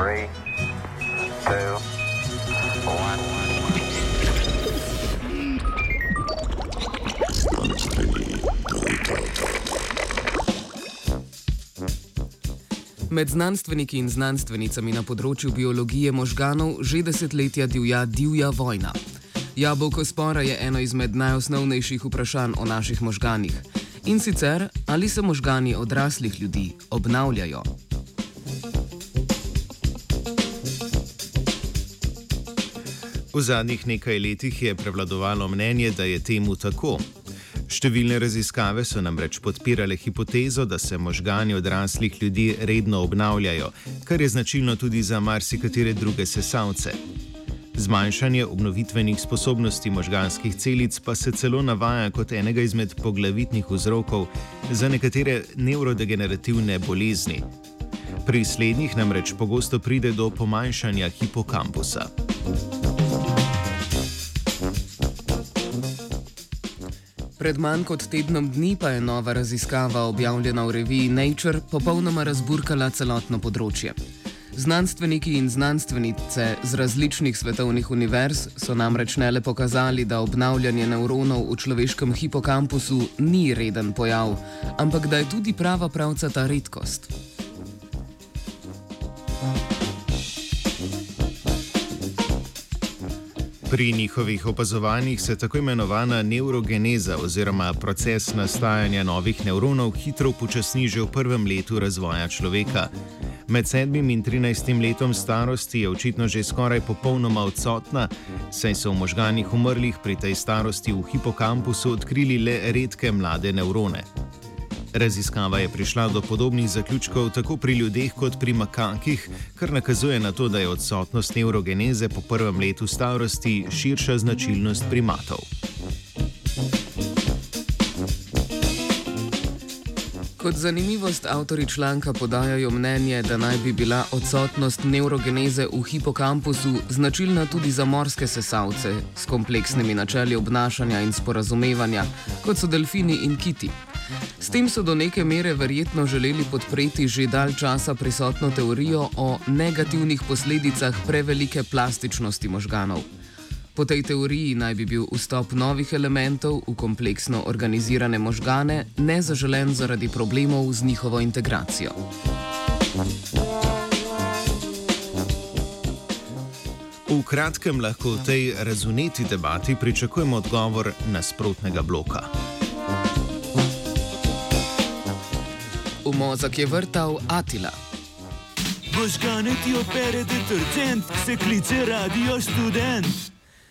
Three, two, one. Med znanstveniki in znanstvenicami na področju biologije možganov že desetletja divja divja vojna. Jabolko spora je eno izmed najosnovnejših vprašanj o naših možganih. In sicer, ali se možgani odraslih ljudi obnavljajo. V zadnjih nekaj letih je prevladovalo mnenje, da je temu tako. Številne raziskave so namreč podpirale hipotezo, da se možgani odraslih ljudi redno obnavljajo, kar je značilno tudi za marsikatere druge sesalce. Zmanjšanje obnovitvenih sposobnosti možganskih celic pa se celo navaja kot enega izmed poglavitnih vzrokov za nekatere nevrodegenerativne bolezni. Pri slednjih namreč pogosto pride do pomanjšanja hipokampusa. Pred manj kot tednom dni pa je nova raziskava objavljena v reviji Nature popolnoma razburkala celotno področje. Znanstveniki in znanstvenice z različnih svetovnih univerz so namreč ne le pokazali, da obnavljanje nevronov v človeškem hipokampusu ni reden pojav, ampak da je tudi prava pravca ta redkost. Pri njihovih opazovanjih se tako imenovana neurogeneza oziroma proces nastajanja novih nevronov hitro upočasni že v prvem letu razvoja človeka. Med 7 in 13 letom starosti je očitno že skoraj popolnoma odsotna, saj so v možganih umrlih pri tej starosti v hipokampusu odkrili le redke mlade nevrone. Raziskava je prišla do podobnih zaključkov tako pri ljudeh kot pri makakih, kar nakazuje na to, da je odsotnost neurogeneze po prvem letu starosti širša značilnost primatov. Kot zanimivost avtori članka podajajo mnenje, da naj bi bila odsotnost neurogeneze v hipokampusu značilna tudi za morske sesalce s kompleksnimi načeli obnašanja in sporazumevanja, kot so delfini in kiti. S tem so do neke mere verjetno želeli podpreti že dalj časa prisotno teorijo o negativnih posledicah prevelike plastičnosti možganov. Po tej teoriji naj bi bil vstop novih elementov v kompleksno organizirane možgane nezaželen zaradi problemov z njihovo integracijo. V kratkem lahko v tej razuneti debati pričakujemo odgovor nasprotnega bloka. V mozak je vrtal Atila. Možgane ti opere detergent, se kliče radio študent.